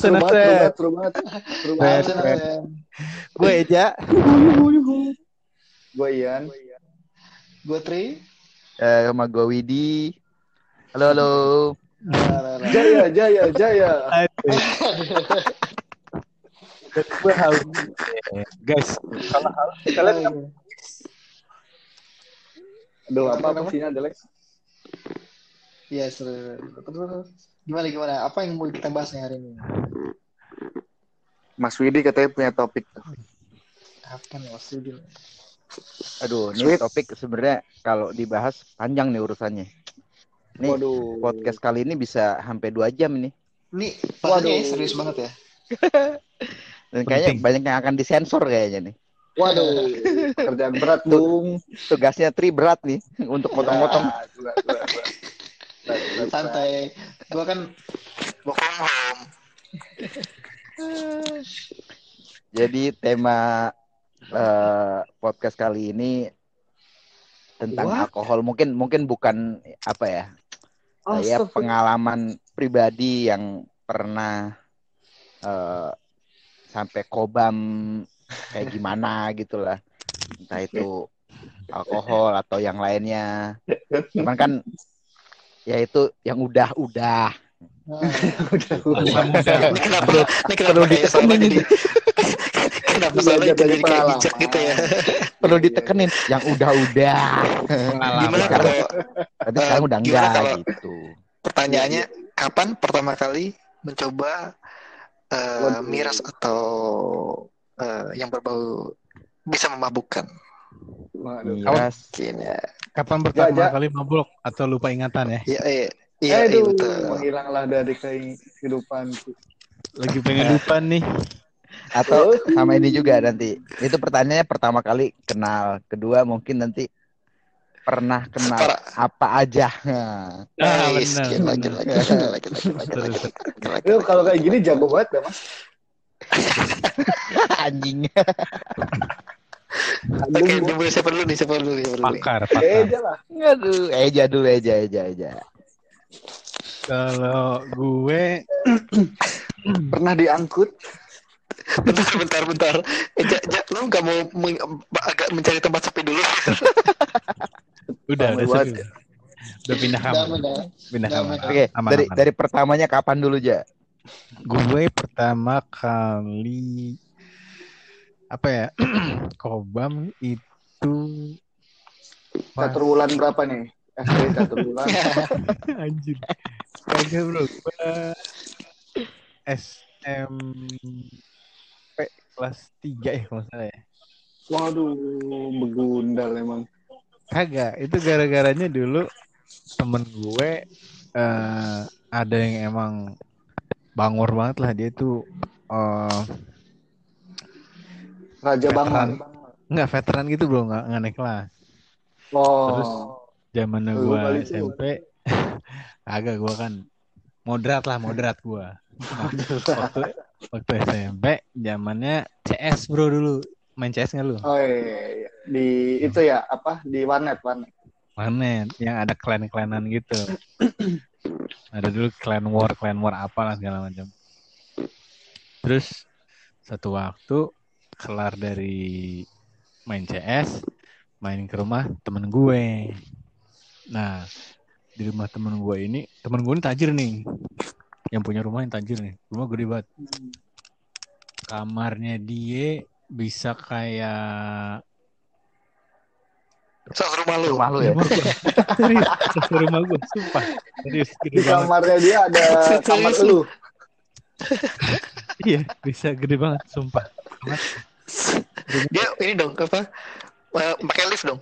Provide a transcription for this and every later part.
Seru banget, seru banget, banget. Gue Eja. Gue Ian. Gue Tri. Eh, sama gue Widi. Halo, halo. Jaya, Jaya, Jaya. Gue haus. Guys, kalau haus kalian Aduh, apa maksudnya Alex? Iya, seru. Terus, Gimana, gimana? Apa yang mau kita bahas nih hari ini? Mas Widi katanya punya topik. Apa nih, Mas Rudi? Aduh, ini Sweet. topik sebenarnya kalau dibahas panjang nih urusannya. Nih, Waduh. podcast kali ini bisa sampai dua jam ini. Ini Waduh. serius banget ya. Dan kayaknya Penting. banyak yang akan disensor kayaknya nih. Waduh, pekerjaan berat, Bung. Tugasnya Tri berat nih untuk potong-potong. Ah, Santai. Gue kan home. Jadi tema eh, podcast kali ini tentang What? alkohol. Mungkin mungkin bukan apa ya? Oh, ya Astagfirullah. pengalaman pribadi yang pernah eh, sampai kobam kayak gimana gitulah. Entah itu alkohol atau yang lainnya. Cuman kan ya itu yang udah-udah. Ini kenapa lu? Ini kenapa Perlu kayak soalnya ditekenin jadi kenapa dari jadi kayak bijak gitu ya? Perlu ditekenin yang udah-udah. Gimana kalau Tapi sekarang udah enggak gitu. pertanyaannya kapan pertama kali mencoba eh, miras atau eh, yang berbau bisa memabukkan? Waduh. Miras. Mungkin ya. Kapan pertama Ja, Ja. kali mabuk atau lupa ingatan ya? Iya, iya, iya, iya, Aduh, betul. menghilanglah dari kehidupan. Lagi pengen lupa nih. Atau sama ini juga nanti. Itu pertanyaannya pertama kali kenal, kedua mungkin nanti pernah kenal Para- apa aja. Ah, Nice. benar, Gila, benar. gila, gila, gila, gila, gila, gila, Terus, gila, gila, Lu gila. kalau kayak gini jago banget ya, Mas. Anjing. Oke, dulu siapa dulu nih? Siapa dulu? Siapa dulu? nih? Pakar, Eh, pakar. aja lah. Aduh, eja dulu eja eja eja. Kalau gue Pernah diangkut? Bentar, bentar, bentar. Eh, ja, ja, lu nggak mau meng- agak mencari tempat sepi dulu? udah udah sepi. Udah pindah kamar. Pindah kamar. Oke, dari aman. dari pertamanya kapan dulu, Ja? Gue pertama kali apa ya? Kobam itu Satu bulan berapa nih? SD satu bulan. anjir. Kagak bro, SMP kelas 3 ya kalau salah ya. Waduh, begundal emang. Kagak, itu gara-garanya dulu temen gue eh ada yang emang bangor banget lah dia tuh eh Raja Veteran. Bangun. nggak veteran gitu bro nggak nggak naik kelas Oh. Terus zamannya Lu gue. SMP agak gue kan moderat lah moderat gue waktu waktu SMP zamannya CS bro dulu main CS nggak lu Oh iya, iya, iya. Di itu ya, apa? Di warnet, warnet. mana yang ada klan-klanan gitu ada dulu clan war clan war apalah segala macam terus satu waktu kelar dari main CS main ke rumah temen gue. Nah di rumah temen gue ini temen gue ini tajir nih. Yang punya rumah yang tajir nih. Rumah gede banget. Kamarnya dia bisa kayak Soal rumah lu. Rumah lu ya? rumah gue serius rumah gue sumpah. Serius gede Di kamarnya dia ada kamar lu. iya bisa gede banget sumpah Dia ini dong apa? Eh, pakai lift dong.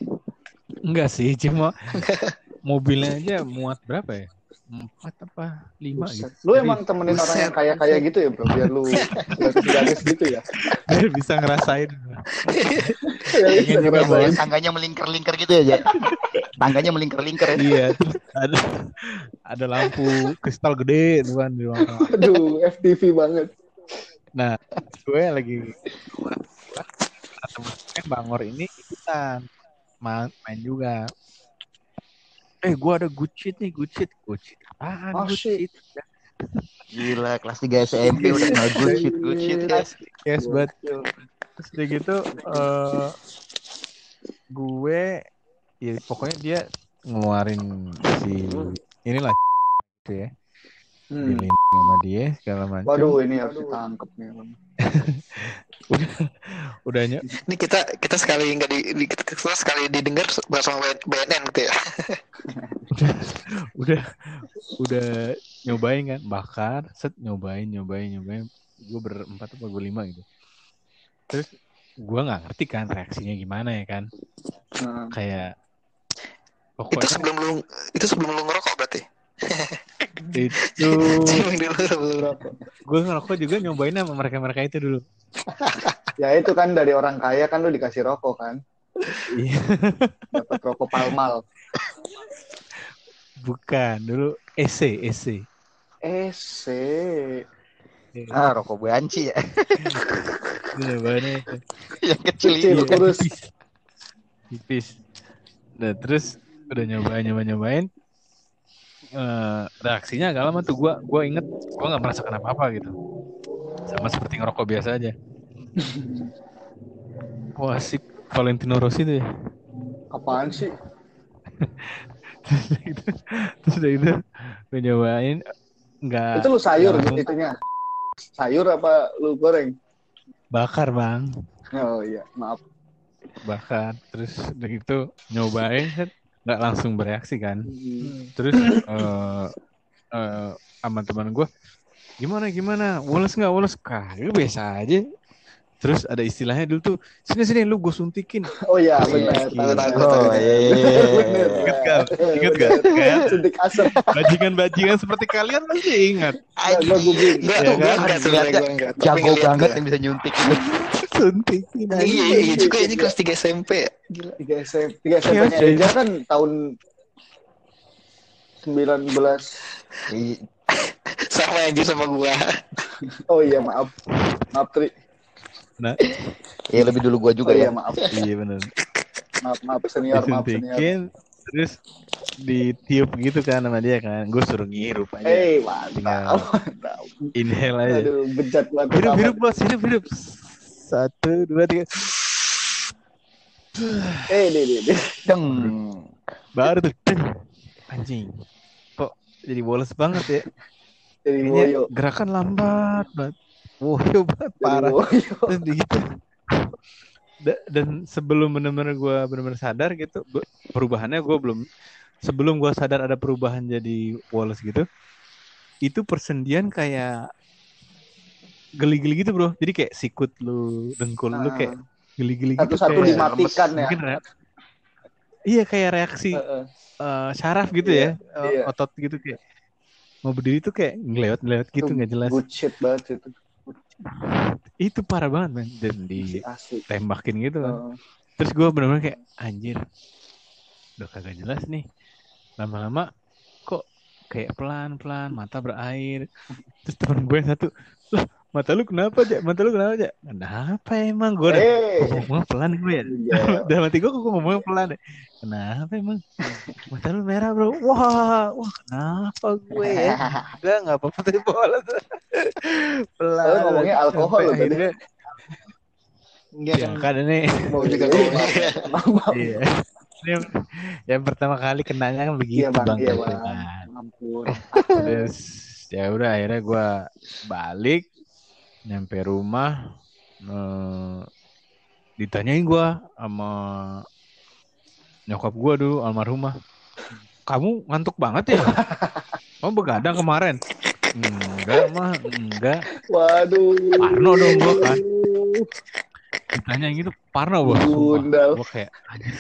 enggak sih cuma mobilnya aja muat berapa ya empat apa lima gitu Buset. Lu emang temenin orang yang kaya-kaya gitu ya, bro? Biar lu gratis-gratis gitu ya. biar bisa ngerasain Ya, bisa ngerasain. Tangganya melingkar-lingkar gitu ya, Ja? Tangganya melingkar-lingkar ya. iya ada ada lampu kristal gede tuh kan di. Aduh, FTV banget. nah gue lagi temen bangor ini ikutan. Main, main juga. Eh gue ada good shit nih good shit. Good shit apaan? Oh, good shit. shit. Gila, kelas 3 SMP udah kenal good shit, good shit ya. Yes, but terus udah gitu eh gue ya pokoknya dia ngeluarin si inilah gitu ya Hmm. dilindungi sama dia segala macam Waduh, ini harus ditangkep nih. Udah udah ny- Ini kita kita sekali nggak di, di kita sekali didengar bersama BNN gitu ya. udah udah nyobain kan bakar set nyobain nyobain nyobain gue berempat apa gue lima gitu terus gue nggak ngerti kan reaksinya gimana ya kan Nah, kayak Itu pokoknya sebelum lu itu sebelum lu ngerokok berarti. itu gue ngerokok juga nyobain sama mereka mereka itu dulu ya itu kan dari orang kaya kan lu dikasih rokok kan. Iya. Dapat rokok palmal. bukan dulu EC EC EC. Ah, rokok banci ya. Nyobainnya itu. Yang kecil Kecil, ini. kurus. tipis nah terus udah nyobain nyobain nyobain Eh, reaksinya agak lama tuh gue gue inget gue nggak merasakan apa apa gitu sama seperti ngerokok biasa aja wah si Valentino Rossi tuh ya Apaan sih? terus udah gitu terus udah gitu gue nyobain nggak Itu lu sayur langsung itunya. Sayur apa lu goreng? bakar bang Oh iya, maaf. bakar terus udah gitu nyobain set, nggak langsung bereaksi kan Hmm. terus eh eh, sama teman gue gimana gimana woles nggak woles kagak biasa aja terus ada istilahnya dulu tuh sini sini lu gue suntikin Oh iya, Iya, benar. tahu, tahu, Benar. Oh, iya, iya, iya. Benar. Ingat gak? Ingat gak? Kayak Suntik asap. bajingan-bajingan seperti kalian pasti ingat Ya gue kan? gue. Tapi Jago banget yang bisa nyuntik. Suntikin aja. Iya, iya juga ini kelas 3 SMP. Gila. Tiga SMP, tiga SMP nya Iya, Eja kan tahun 19 Iya. Sama aja sama gua. Oh iya maaf. Maaf Tri. nah Ya lebih dulu gua juga oh iya ya. maaf. iya benar Maaf maaf senior maaf senior. terus ditiup gitu kan sama dia kan gue suruh ngirup aja Eh Tinggal mantap. Mantap. inhale aja Aduh bejat banget. hidup hidup bos hidup hidup satu dua tiga Eh deh deh deh. Deng. baru tuh deng. anjing kok jadi boles banget ya Jadi boyo. gerakan lambat banget woyo banget parah boyo. terus gitu Da- dan sebelum benar-benar gue benar-benar sadar gitu gua- perubahannya gue belum sebelum gue sadar ada perubahan jadi Wallace gitu itu persendian kayak geli-geli gitu bro jadi kayak sikut lu dengkul lu kayak geli-geli gitu Satu-satu kayak dimatikan ya. mungkin iya kayak reaksi Heeh. eh, syaraf gitu Iya, ya iya. otot gitu kayak mau berdiri tuh kayak ngelewat ngelewat gitu Itu nggak jelas banget itu. itu parah banget man dan Si asli. ditembakin gitu kan Heeh. terus gue bener-bener kayak anjir udah kagak jelas nih lama-lama kok kayak pelan-pelan mata berair terus teman gue satu lah mata lu kenapa aja mata lu kenapa aja kenapa emang? Gue udah Eh. kok ngomong pelan gue ya. Iya. dalam hati gue kok ngomong pelan ya. Kenapa emang? Mata lu merah bro. Wah wah kenapa gue ya? Enggak nggak apa-apa tadi bola tuh pelan Lu ngomongnya alkohol lu tadi. akhirnya. Enggak ya kan ini. Mau juga. Iya. Yang, yang pertama kali kenanya kan begitu Iya bang, bang, iya bang. Ampun. Terus ya udah akhirnya gue balik nyampe rumah eh, ditanyain gue sama nyokap gue dulu almarhumah kamu ngantuk banget ya kamu begadang kemarin enggak mah enggak Waduh. Parno dong gua kan. ditanya gitu Parno bos Gundal. gue kayak anjir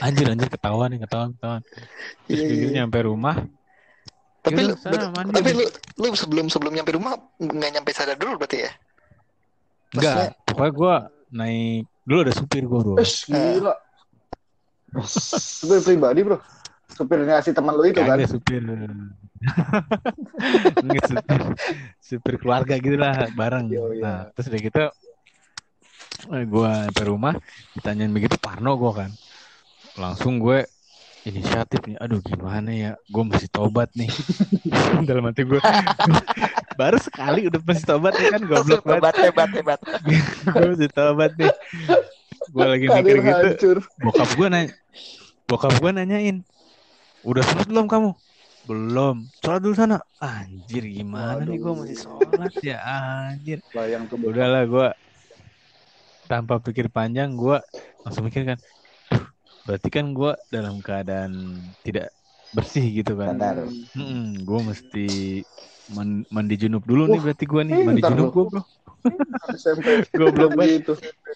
anjir anjir ketahuan nih ketahuan ketahuan terus Iya, begitu iya. nyampe rumah Tapi Yaudah, lu, sana mandi. tapi lu lu sebelum sebelum nyampe rumah nggak nyampe sadar dulu berarti ya? enggak pokoknya gue naik dulu ada supir gue bro Eh, gila. Supir pribadi, Bro. Supirnya si teman lu itu kan. Kagak supir Nggak, supir supir keluarga gitu lah bareng Yo, iya. nah terus udah gitu gue sampai rumah ditanyain begitu Parno gue kan langsung gue inisiatif nih. Aduh gimana ya? Gue mesti tobat nih. Dalam hati gue baru sekali udah mesti tobat ya kan goblok banget. Hebat, hebat, hebat. gue mesti tobat nih. Gue lagi mikir gitu. hancur. bokap gue nanya bokap gue nanyain udah sholat belum kamu? Belum. Sholat dulu sana. Anjir gimana nih? Gue masih sholat ya anjir. Udahlah gue tanpa pikir panjang gue langsung mikir kan "Duh, berarti kan gue dalam keadaan tidak bersih gitu kan Benar. Hmm, gue mesti man- mandi junub dulu nih Wah, berarti gue nih mandi junub gue bro. Goblok banget. gitu.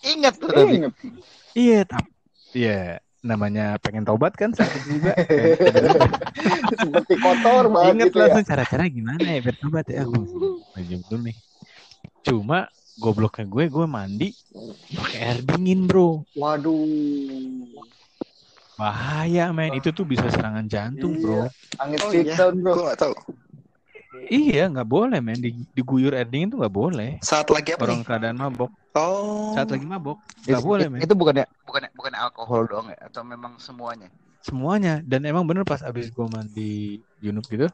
Ingat tuh inget. iya tapi iya namanya pengen tobat kan sakit juga Seperti kotor banget inget gitu ya. langsung cara-cara gimana ya biar tobat ya aku mandi junub dulu nih cuma gobloknya gue gue mandi pakai air dingin bro Waduh. Bahaya men itu tuh bisa serangan jantung bro Angin Oh iya, down, bro. gue gak tahu. iya nggak boleh men Di- diguyur air dingin tuh nggak boleh Saat lagi apa orang nih? keadaan mabok Oh. saat lagi mabok nggak Itu- boleh itu, men itu bukannya bukannya bukannya alkohol doang ya atau memang semuanya? semuanya dan emang bener pas abis gue mandi junub gitu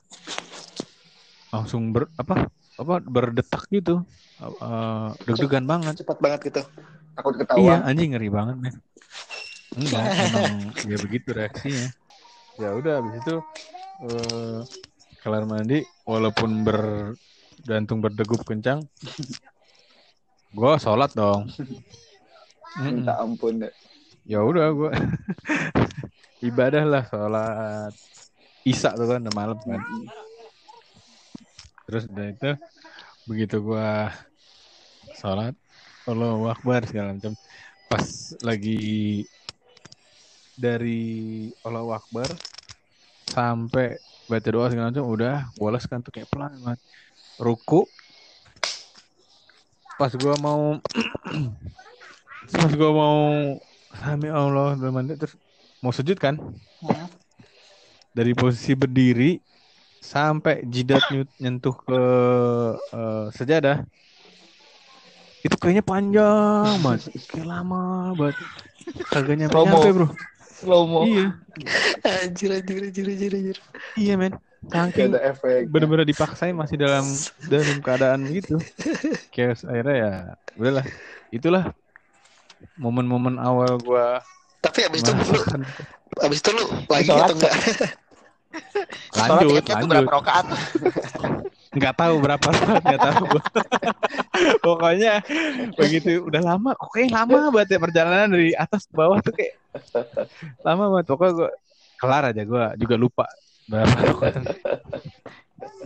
langsung ber apa apa berdetak gitu Eh, deg-degan banget Cepat banget gitu. Takut iya ketahuan. anjing ngeri banget men enggak emang ya begitu reaksinya. Ya udah abis itu eh kelar mandi walaupun bergantung berdegup kencang gue sholat dong. Minta ampun deh. ya udah gue ibadah lah sholat. Isya tuh kan udah malam kan. Terus udah itu begitu gue sholat Allahu Akbar segala macam. Pas lagi dari Allahu Akbar sampai baca doa segala macam udah bolos kan tuh kayak pelan banget. Ruku. Pas gua mau pas gua mau sami Allah hati, terus mau sujud kan? Dari posisi berdiri sampai jidat nyentuh ke eh, sejadah itu kayaknya panjang banget. Kayak lama banget. Mo. nyampe bro Slow mo. iya Anjir, anjir, anjir, anjir, anjir. iya men saking ada efek. bener-bener dipaksain masih dalam dalam keadaan gitu kayak akhirnya ya udahlah itulah momen-momen awal gua Tapi abis itu lu, abis itu lu lagi atau enggak? Lanjut lanjut berapa rakaat? Nggak tahu berapa saat nggak tahu pokoknya begitu udah lama kok kayak lama banget ya perjalanan dari atas ke bawah tuh kayak lama banget pokoknya gua kelar aja gua juga lupa berapa.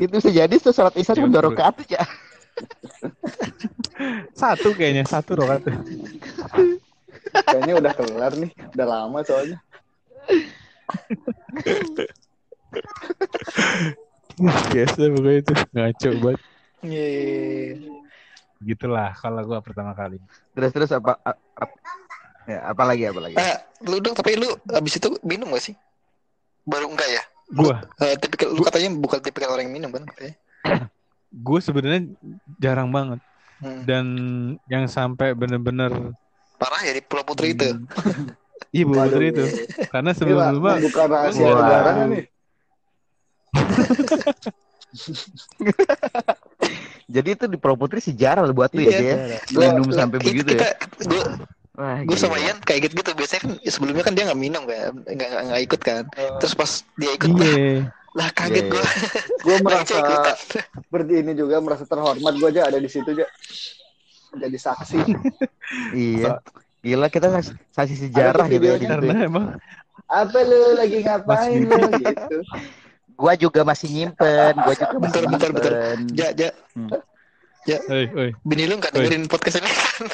Itu bisa jadi tuh sholat isya cuma dua rakaat aja. satu kayaknya satu rakaat Kayaknya udah kelar nih. Udah lama soalnya. biasa pokoknya itu ngaco banget Iya. gitulah kalau gua pertama kali Terus terus apa? a- a- ya, apa lagi apa lagi? Ah, lu dong, tapi lu abis itu minum gak sih? Baru enggak ya? gua Eh, tipikal, lu katanya bukan tipikal orang yang minum kan? katanya? gue sebenarnya jarang banget Hmm. dan yang sampai bener-bener Parah ya di Pulau Putri itu. iya Bu Waduh. Putri itu karena Ini lah, sebelum-sebelumnya membuka rahasia negara nih. Jadi itu di Pro Putri sejarah loh buat lu Iya. ya, dia. Gua- Minum sampai itu begitu kita, ya. Gue Wah, gue sama. Ian kayak gitu gitu biasanya kan sebelumnya kan dia nggak minum kan nggak ikut kan terus pas dia ikut lah, iya lah kaget Iya, gue Gue merasa seperti ini juga merasa terhormat gue aja ada di situ aja. Jadi saksi. Iya. Gila kita sas- saksi sejarah tuh gitu ya. karena emang Apa lu lagi ngapain lu gitu. Gua juga masih nyimpen, gua juga masih Bentar, bentar, bentar. nyimpen. ja ja oi oi bini lu nggak dengerin podcast ini kan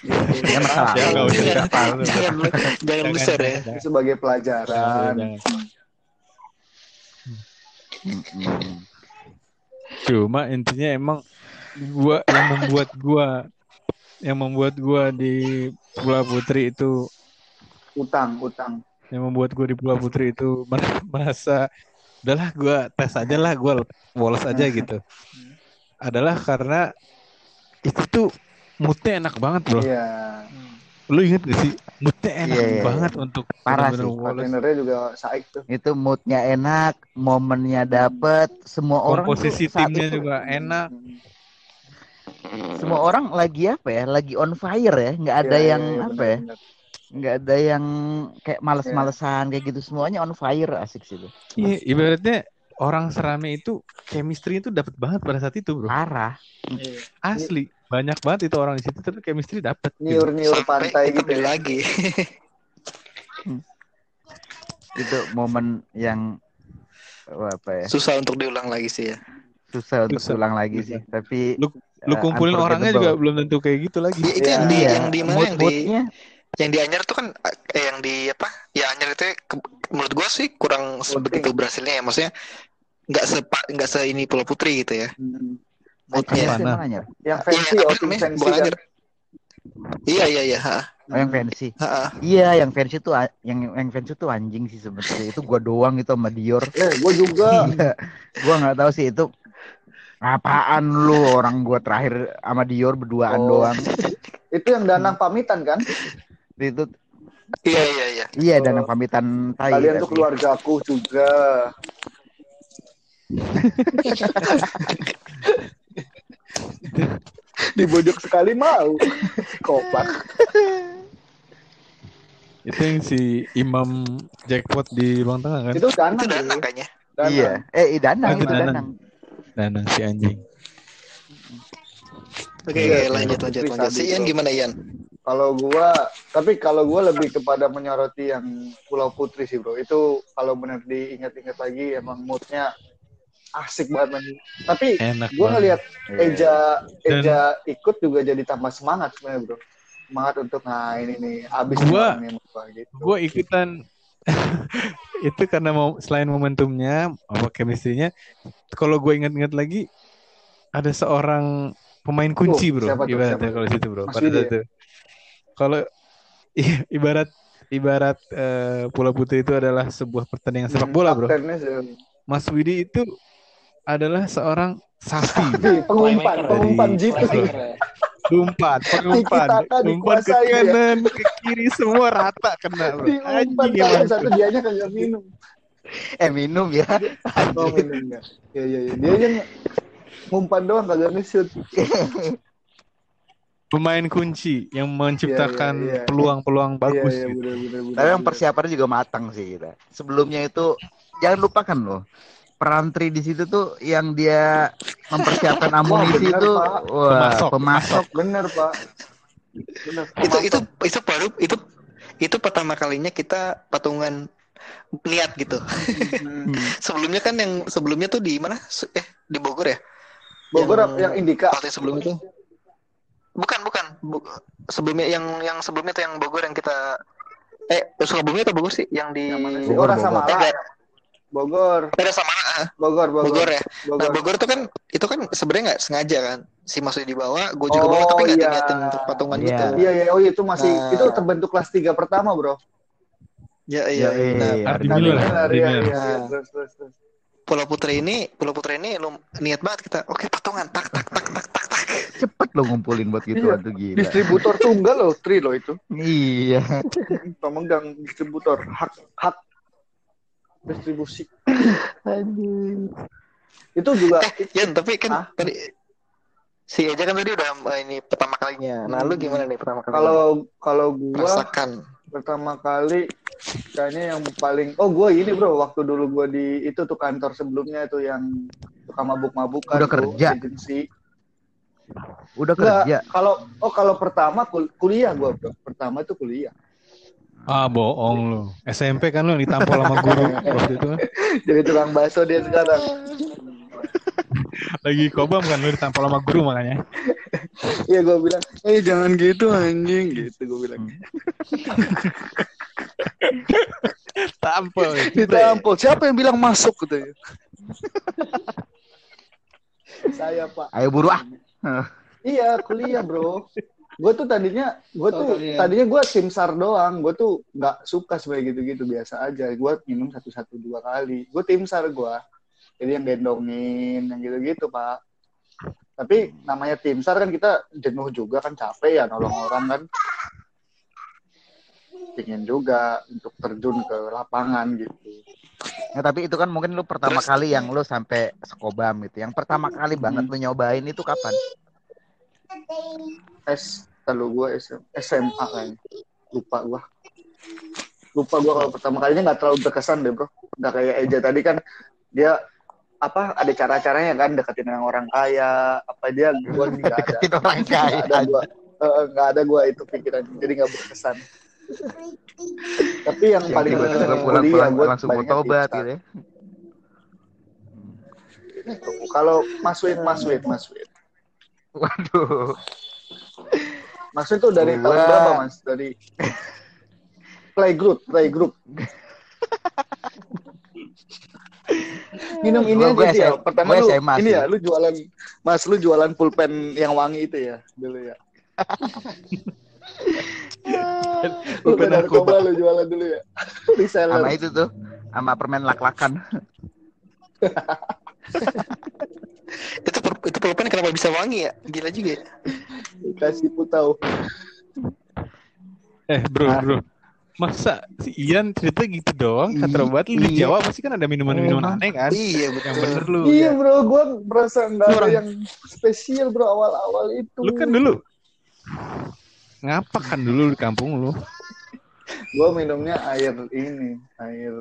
Ya masalah. Ya, usah. jangan Jangan. jangan jangan lu share ya jangan, Sebagai pelajaran. jangan. Cuma intinya emang gua yang membuat gua yang membuat gua di Pulau Putri itu Utang, utang. Yang membuat gue di Pulau Putri itu mer- merasa udahlah gue tes aja lah gue bolos aja gitu adalah karena itu tuh moodnya enak banget bro Iya. lu inget gak sih moodnya enak Iya, iya, banget untuk Parah bener-bener sih. Juga saik tuh. Itu moodnya enak, momennya dapet, semua orang tuh komposisi timnya itu- juga enak semua orang lagi apa ya? Lagi on fire ya, nggak ada Iya, yang iya, iya, apa ya? benar-benar. Nggak ada yang kayak males-malesan kayak gitu. Semuanya on fire asik sih tuh. Iya, ibaratnya orang serame itu chemistry itu dapat banget pada saat itu bro Parah. Iya. asli banyak banget itu orang di situ tapi chemistry dapat gitu. Niur-niur Sampai pantai kita gitu ya. lagi. Itu momen yang wah, apa ya? Susah untuk diulang lagi sih ya. Susah untuk Susah. ulang lagi sih. Tapi lu lu eh, kumpulin orangnya juga belum tentu kayak gitu lagi Ya, itu yang di Iya, yang di mana yang di yang di Anyar tuh kan eh, yang di apa? Ya Anyar itu ke- menurut gua sih kurang sebegitu berhasilnya ya. Maksudnya nggak sepa nggak se ini Pulau Putri gitu ya. Hmm. Moodnya. Anyar? Yang Iya, fancy, outing namanya? fancy Bukan kan. Anyar. Iya iya iya. ha, Oh, yang fancy. ha, ha. Iya, yang fancy tuh yang yang fancy tuh anjing sih sebenarnya. Itu gua doang itu sama Dior. Eh, gue juga. Iya. Gua nggak tahu sih itu apaan lu orang gua terakhir sama Dior berduaan Oh. doang. Itu yang danang pamitan kan? Itu Iya iya iya. iya dan yang pamitan tai. Kalian tuh tapi. keluargaku juga. Dibojok sekali mau. Kopak. itu yang si Imam jackpot di ruang tengah kan Itu danang. Itu ya. danang kayaknya. Danang. Iya. Eh, danang, Oh, danang. danang. dan si anjing Oke Iya, oke, lanjut lanjut lanjut. Si Ian gimana Ian? Kalau gua, tapi kalau gua lebih kepada menyoroti yang Pulau Putri sih bro. Itu kalau benar diingat-ingat lagi emang moodnya asik banget man. Tapi enak gua ngelihat Iya. Eja Dan- Eja ikut juga jadi tambah semangat sebenarnya bro. Semangat untuk nah ini nih abis nih Gua- gua, gitu. gue ikutan itu karena mau selain momentumnya apa chemistry-nya kalau gue ingat-ingat lagi ada seorang pemain kunci Oh, bro siapa tuh, ibaratnya siapa? kalau situ bro Mas pada Widi saat ya? itu kalau i- ibarat ibarat eh, Pulau Putri itu adalah sebuah pertandingan sepak bola bro. Mas Widi itu adalah seorang. Nih, pengumpan, pengumpan jitu. umpan pengumpan umpan ke ya. kanan ke kiri semua rata kena bro Diumpan emang satu dianya kagak minum. Eh, minum ya. Oh, minum enggak. Iya iya iya. Dia yang ngumpan doang kagak nge-shoot. Pemain kunci yang menciptakan Iya, iya, iya. peluang-peluang bagus iya, iya, gitu. bener, bener, bener, Tapi yang persiapannya juga matang sih kita. Sebelumnya itu jangan lupakan loh. Peran Tri di situ tuh yang dia mempersiapkan amunisi bener, itu Pak. wah, Pemasok, pemasok. Bener pak. Bener. Itu itu itu baru itu itu pertama kalinya kita patungan niat gitu. Hmm. Sebelumnya kan yang sebelumnya tuh di mana? Eh di Bogor ya? Bogor Yang- yang, Indika. Waktu yang sebelum itu. Bukan bukan. Bu- sebelumnya yang yang sebelumnya tuh yang Bogor yang kita eh Sukabumi atau Bogor sih yang di Yang? Bogor, Oh, Rasa Bogor. Bogor. ada sama ah, Bogor, Bogor. Bogor ya. Nah Bogor. Bogor tuh kan itu kan sebenarnya nggak sengaja kan si maksudnya dibawa, gue juga Oh, bawa tapi nggak iya. diniatin untuk patungan Iya. gitu. Iya, iya. Oh, itu masih Nah. itu terbentuk kelas 3 pertama, Bro. Ya Ya, iya. iya, Nah, iya. Nah, iya, iya, iya. Nah. Terus, terus, terus. Pulau Putri ini, Pulau Putri ini lu niat banget kita. Oke, patungan tak tak tak tak tak tak. Cepet lo ngumpulin buat gitu Iya. tuh gila. Distributor tunggal loh, Tri loh itu. Iya. Pemegang distributor hak hak distribusi. Itu juga Eh, Yan, tapi kan Hah? tadi si Eja kan tadi udah eh, ini pertama kalinya. Nah, lu gimana nih pertama kali? kalau kalau gua rasakan. Pertama kali kayaknya yang paling oh gua ini bro waktu dulu gua di itu tuh kantor sebelumnya itu yang tukang mabuk-mabukan Udah tuh, kerja? agensi Udah Enggak, kerja. kalau oh kalau pertama kul- kuliah gua bro pertama itu kuliah Ah bohong lu. SMP kan lu yang ditampol sama guru waktu itu kan. jadi tukang bakso dia sekarang Lagi kobam kan lu ditampol sama guru makanya. iya gua bilang eh jangan gitu anjing gitu gua bilang Tampol. ditampol siapa yang bilang masuk gitu ya saya pak Ayo buru ah. Iya kuliah bro. Gue tuh tadinya, gue tuh Oh, kuliah. tadinya gue tim sar doang. Gue tuh nggak suka sebagai gitu-gitu biasa aja. Gue minum satu satu dua kali. Gue tim sar gue. Jadi yang gendongin, yang gitu-gitu pak. Tapi namanya tim sar kan kita jenuh juga kan capek ya nolong orang kan. pingin juga untuk terjun ke lapangan gitu Ya, tapi itu kan mungkin lu pertama Terus- kali yang lu sampai sekobam gitu. Yang pertama kali banget lu nyobain itu kapan? S kalau gue SM, SMA kayaknya lupa gue lupa gue kalau pertama kalinya nggak terlalu berkesan deh bro nggak kayak Eja tadi kan dia apa ada cara-caranya kan deketin yang orang kaya apa dia gue nggak ada Deketin orang kaya. nggak ada gue nggak ada gue itu pikiran jadi nggak berkesan tapi yang paling tiba-tiba kuliah pulang-pulang gue langsung mau tobat gitu ya. kalau masukin masukin masukin Waduh. Maksudnya tuh dari tahun berapa mas? Dari playgroup, playgroup. Minum ini Gua- gua aja sih ya. Pertama gua lu SMA ini sih. ya, lu jualan Mas lu jualan pulpen yang wangi itu ya dulu ya. Lu Pulpen narkoba lu jualan dulu ya. Reseller. Sama itu tuh. Sama permen lak-lakan. Itu per- itu pulpen kenapa bisa wangi ya? Gila juga ya. Kasih putau. Eh bro, bro. Masa si Ian cerita gitu doang? Iya. Kata obat lu di Iya. Jawa pasti kan ada minuman-minuman aneh kan? Iya Yang betul. bener lu. Iya ya. bro, gua merasa nggak ada Orang- yang spesial bro awal-awal itu. Lu kan dulu ngapa kan dulu di kampung lu? Gua minumnya air ini, air.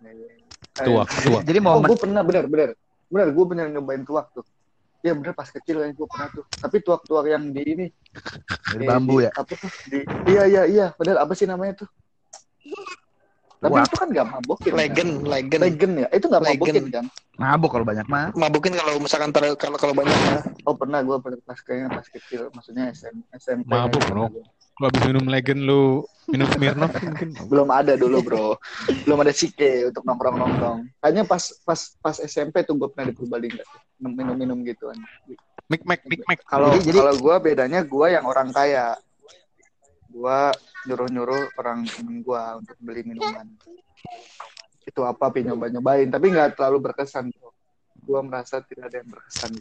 air- Tuak, tuak. Jadi Oh, momen gue pernah benar benar benar gue benar nyobain tuak tuh. Iya benar pas kecil kan gue pernah tuh. Tapi tuak-tuak yang di ini dari eh, bambu di- ya. Apa tuh? Di iya iya iya benar apa sih namanya tuh? Tapi Tuak. itu kan gak mabokin. Legend, Kan? legend. Legend ya. Itu gak Legend. mabokin kan? Mabuk kalau banyak mah. Mabukin kalau misalkan ter- kalau kalau banyak ya. Oh pernah gue pas kayaknya pas kecil, maksudnya SM, SMP. Mabuk, kayaknya bro. pernah gua. Lu habis minum legend lu minum Smirnoff mungkin. Belum ada dulu bro. Belum ada sike untuk nongkrong nongkrong. Kayaknya pas pas pas SMP tuh gue pernah di Purbalingga tuh minum minum gitu kan. Mik mek mik mek. Kalau Jadi- kalau gue bedanya gue yang orang kaya, gue nyuruh nyuruh orang temen gue untuk beli minuman. Itu apa pi nyoba nyobain, tapi nggak terlalu berkesan. Gue merasa tidak ada yang berkesan.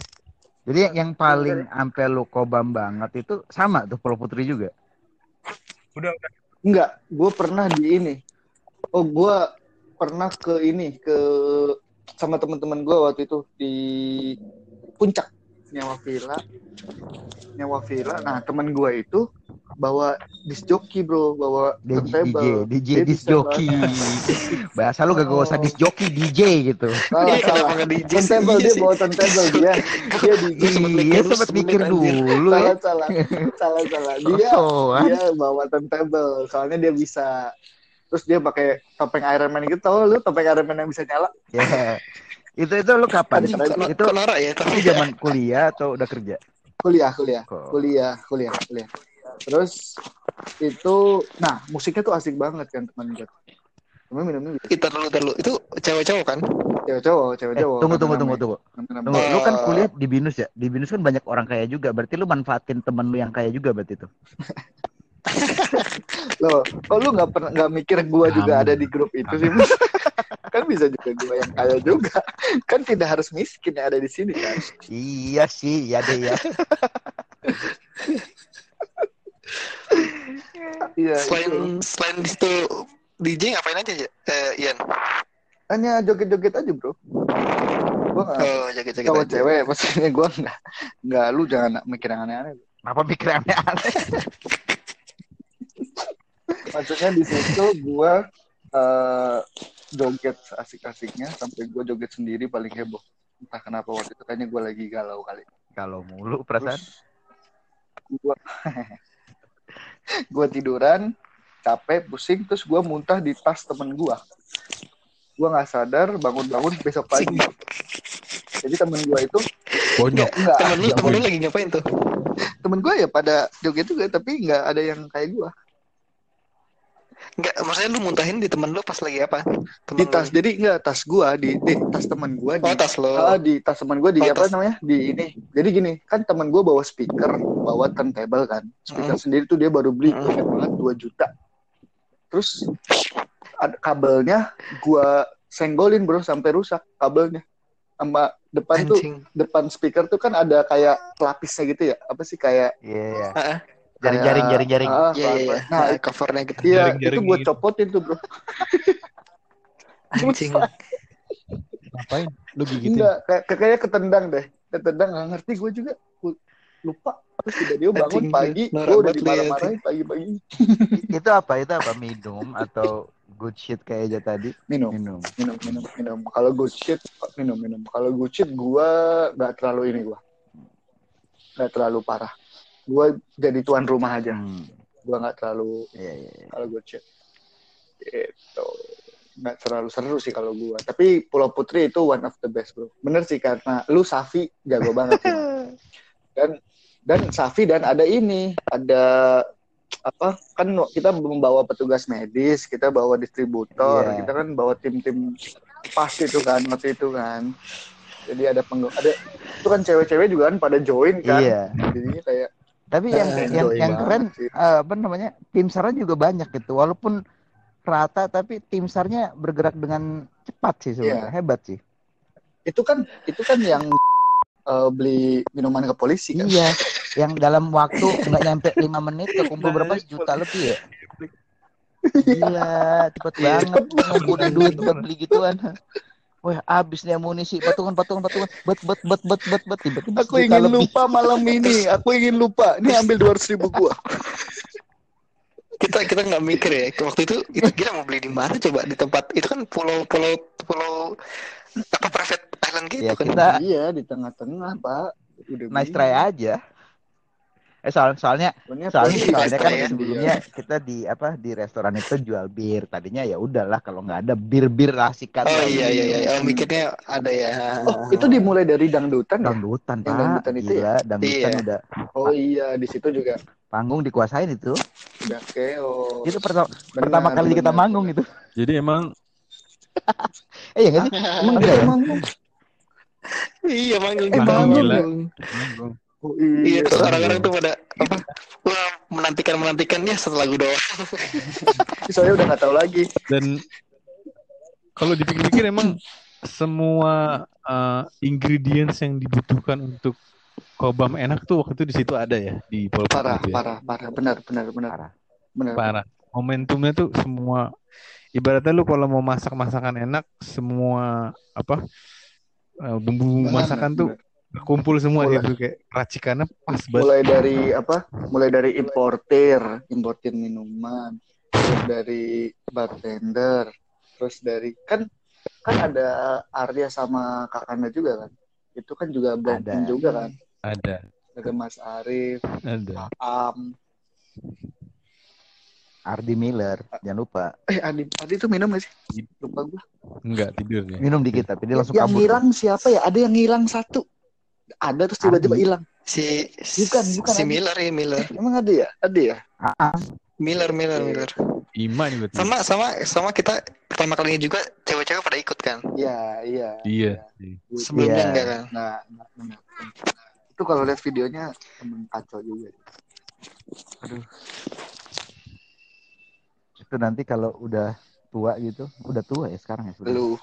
Jadi yang, paling ampe lu kobam banget itu sama tuh Polo Putri juga. Udah udah. Enggak, gue pernah di ini. Oh gue pernah ke ini ke sama teman-teman gue waktu itu di puncak nyawa villa. Nyawa villa. Nah teman gue itu bawa disc jockey bro. Bawa DJ, DJ, turntable DJ Dia jockey. Bahasa lu gak usah disc jockey, DJ gitu. salah Iya, salah. DJ turntable dia bawa turntable dia. Dia mikir Iya, dulu sempet semenit, mikir dulu. Ya. salah salah. Salah salah. Dia Oh, dia bawa turntable. Soalnya dia bisa terus dia pakai topeng Iron Man gitu tau lu? Topeng Iron Man yang bisa nyala? Ya. Itu itu lu kapan? Anjing, kok, Itu kok norak ya? Tapi itu zaman kuliah atau udah kerja? kuliah kuliah Kok. kuliah kuliah kuliah terus itu nah musiknya tuh asik banget kan teman gue temen minumnya gitu Itu dulu dulu. Itu cewek cowok kan? cewek cowok cewek Eh, cowok tunggu tunggu tunggu tunggu. Tunggu, lu kan kuliah di Binus ya? Di Binus kan banyak orang kaya juga. Berarti lu manfaatin temen lu yang kaya juga berarti itu. lo oh lu nggak pernah nggak mikir gue juga ada di grup itu sih? kan bisa juga gue yang kaya juga kan tidak harus miskin yang ada di sini kan Iya sih, ya deh ya. iya itu. Selain selain di situ DJ ngapain aja ya? Eh, Ian. hanya joget-joget aja bro gue nggak Oh, jaga-jaga cowok aja. cewek maksudnya gue nggak nggak lu jangan mikir yang aneh-aneh Apa pikir aneh-aneh? maksudnya di situ gua eh joget asik-asiknya sampai gua joget sendiri paling heboh. Entah kenapa waktu itu kayaknya gua lagi galau kali. Kalau mulu perasaan. Gua gua tiduran capek pusing terus gua muntah di tas temen gua. Gua nggak sadar bangun-bangun besok pagi. Jadi temen gua itu Bonyok. enggak Temen lu, temen lu lagi ngapain tuh? temen gua ya pada joget juga tapi nggak ada yang kayak gua Enggak, maksudnya lu muntahin di temen lu pas lagi apa? Temen di tas lu. jadi enggak tas gua di, di tas temen gua di Oh, tas lo. Ah, di tas teman gue di Oh, apa tas. namanya di ini jadi gini kan teman gue bawa speaker bawa turntable kan speaker Hmm. sendiri tuh dia baru beli Hmm. banyak banget 2 juta terus ada kabelnya gue senggolin bro sampai rusak kabelnya sama depan tuh Anjing. depan speaker tuh kan ada kayak pelapisnya gitu ya apa sih kayak Iya, iya. Heeh. Jaring-jaring, Kayak, jaring-jaring. ah, Iya iya. nah Nah, covernya gitu. iya itu gue gitu. copotin tuh bro Anjing. Ngapain? Lu gigitin? enggak kayak kayaknya ketendang deh ketendang nggak ngerti gue juga Gua lupa terus tiba dia bangun Anjing, pagi gue udah ya, dimarah-marahin pagi-pagi Itu apa? Itu apa? Minum atau good shit kayak aja tadi? minum Minum. minum minum minum kalau good shit minum minum kalau good shit gue nggak terlalu ini gue nggak terlalu parah gue jadi tuan rumah aja Hmm. gue nggak terlalu Iya, iya, iya. kalau good shit itu nggak terlalu seru sih kalau gue tapi Pulau Putri itu one of the best bro bener sih karena lu Safi jago banget sih dan dan Safi dan ada ini ada apa kan kita membawa petugas medis kita bawa distributor Iya. kita kan bawa tim-tim pas itu kan waktu itu kan jadi ada pengg ada itu kan cewek-cewek juga kan pada join kan Iya. jadinya kayak Tapi yang enjoy yang yang banget keren eh, apa namanya? Tim SAR juga banyak gitu. Walaupun rata tapi tim SAR-nya bergerak dengan cepat sih sebenarnya. Iya. Hebat sih. itu kan itu kan yang eh, beli minuman ke polisi kan Iya. Yang dalam waktu nggak nyampe lima menit kekumpul berapa sejuta lebih ya? Gila, cepet banget ngumpulin duit buat beli gituan. Wah, abis nih amunisi, patungan, patungan, patungan, bet, bet, bet, bet, bet, bet, tiba-tiba aku ingin lebih. lupa malam ini. Aku ingin lupa. Ini ambil dua ribu gua. Kita kita nggak mikir ya. Waktu itu kita kira mau beli di mana coba? Di tempat itu kan pulau pulau pulau apa private island gitu Ya, kan? kita iya di tengah-tengah pak. Udah nice try aja. Eh soal, soalnya Soalnya soalnya soalnya kan ya. sebelumnya kita di apa di restoran itu jual bir. Tadinya ya udahlah kalau nggak ada bir-bir rasikan. oh lagi. iya iya iya oh, mikirnya ada ya Oh, itu dimulai dari dangdutan ya? Dangdutan, Yang Pak. dangdutan itu Gila, dangdutan Iya. udah Oh iya, di situ juga panggung dikuasain itu. udah keo. Itu pertama, pertama kali kita manggung itu. Jadi emang Eh ya nggak sih? Emang kita ya? manggung? iya manggung Eh, di manggung, manggung gila. manggung. Oh iya terus iya. orang-orang tuh pada apa wah menantikan menantikannya satu lagu doang Soalnya udah nggak tahu lagi. dan kalau dipikir-pikir emang semua uh, ingredients yang dibutuhkan untuk kobam enak tuh waktu itu di situ ada ya di Pol Pot Parah, itu ya. parah, parah. Benar, benar, benar. Parah. Benar. parah momentumnya tuh semua ibaratnya lu kalau mau masak masakan enak semua apa uh, bumbu Benar, masakan tuh. Kumpul semua Mulai- gitu kayak racikannya pas banget Mulai dari apa? Mulai dari importir, importir minuman, terus dari bartender, terus dari kan kan ada Arya sama Kakanda juga kan. Itu kan juga Ada. juga kan. ada Ada Mas Arif, ada Am. Ardi Miller, jangan lupa. Eh, Adi, Adi tuh minum gak sih? Lupa gua. enggak tidur ya Minum dikit tapi dia langsung yang kabur. ngilang siapa ya? Ada yang ngilang satu. Ada terus tiba-tiba hilang. si Bukan, bukan si Adi. Miller ya Miller Emang ada ya? Ada ya? Ah, ah. Miller Miller Iya. Miller Ima juga tuh. sama sama sama kita pertama kalinya juga cewek-cewek pada ikut kan Iya, iya. iya sih. sebelumnya Iya. enggak kan Nah, nah, benar. Itu kalau lihat videonya emang kacau juga. Itu nanti kalau udah tua gitu, udah tua ya sekarang ya sudah.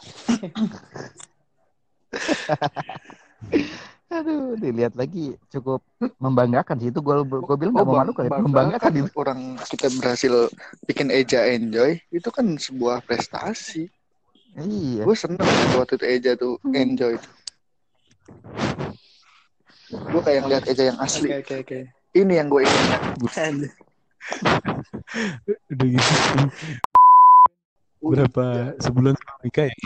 Aduh, dilihat lagi cukup membanggakan sih itu gue gue bilang nggak Oh, memalukan ya, bangga membanggakan kan itu. orang kita berhasil bikin Eja enjoy itu kan sebuah prestasi. Iya. Gue seneng waktu itu Eja tuh enjoy. Gue kayak ngeliat Eja yang asli. oke oke Ini yang gue ingat. udah gitu berapa sebulan sebelum nikah ya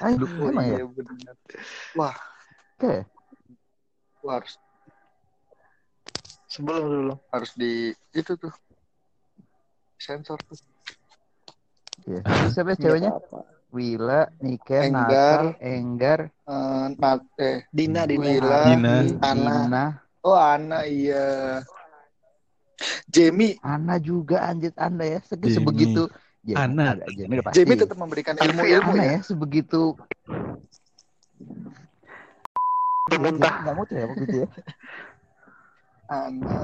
Oh, emang ya? iya, bener. Oke. Wah, harus sebelum dulu harus di itu tuh sensor tuh. Iya. Terus siapa ya ceweknya? Wila, Niken, Enggar. Nasa, Enggar, Eh, Nat, eh, Dina Dina Wila, Dina. Ana. Dina, Oh Ana iya. Jamie, Ana juga anjir Anda ya, Segi- sebegitu. Jamie, Ana. ada, Jamie udah pasti. Jamie tetap memberikan ilmu-ilmu Ana ya. ya, sebegitu. Muntah. Nggak muntah ya waktu itu ya. Ana.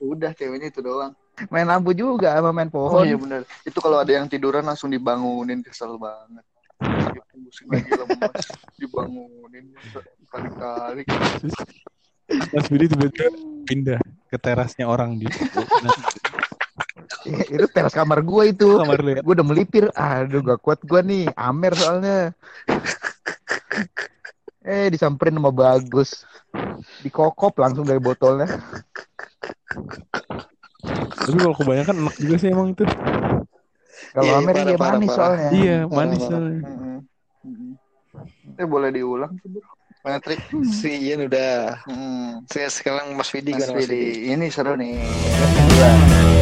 Udah ceweknya itu doang. Main lampu juga sama main Oh pohon. iya benar. Itu kalau ada yang tiduran langsung dibangunin kesel banget. Pusing lagi lemas, dibangunin kali-kali. Mas Budi tiba-tiba pindah ke terasnya orang di itu teras kamar gua itu. kamar lu ya. Gue udah melipir. Aduh gak kuat gua nih. Amer soalnya. Eh disamperin sama bagus. Dikokop langsung dari botolnya. Tapi kalau kebanyakan enak juga sih emang itu. Kalau Iya, Amer parah, manis parah. soalnya. Iya, manis parah. soalnya. Eh boleh diulang tuh, Bro. Mana trik? Si Ian udah. Hmm. Saya sekarang Mas Vidi Mas kan Mas Vidi. Vidi. Ini seru nih. Dua.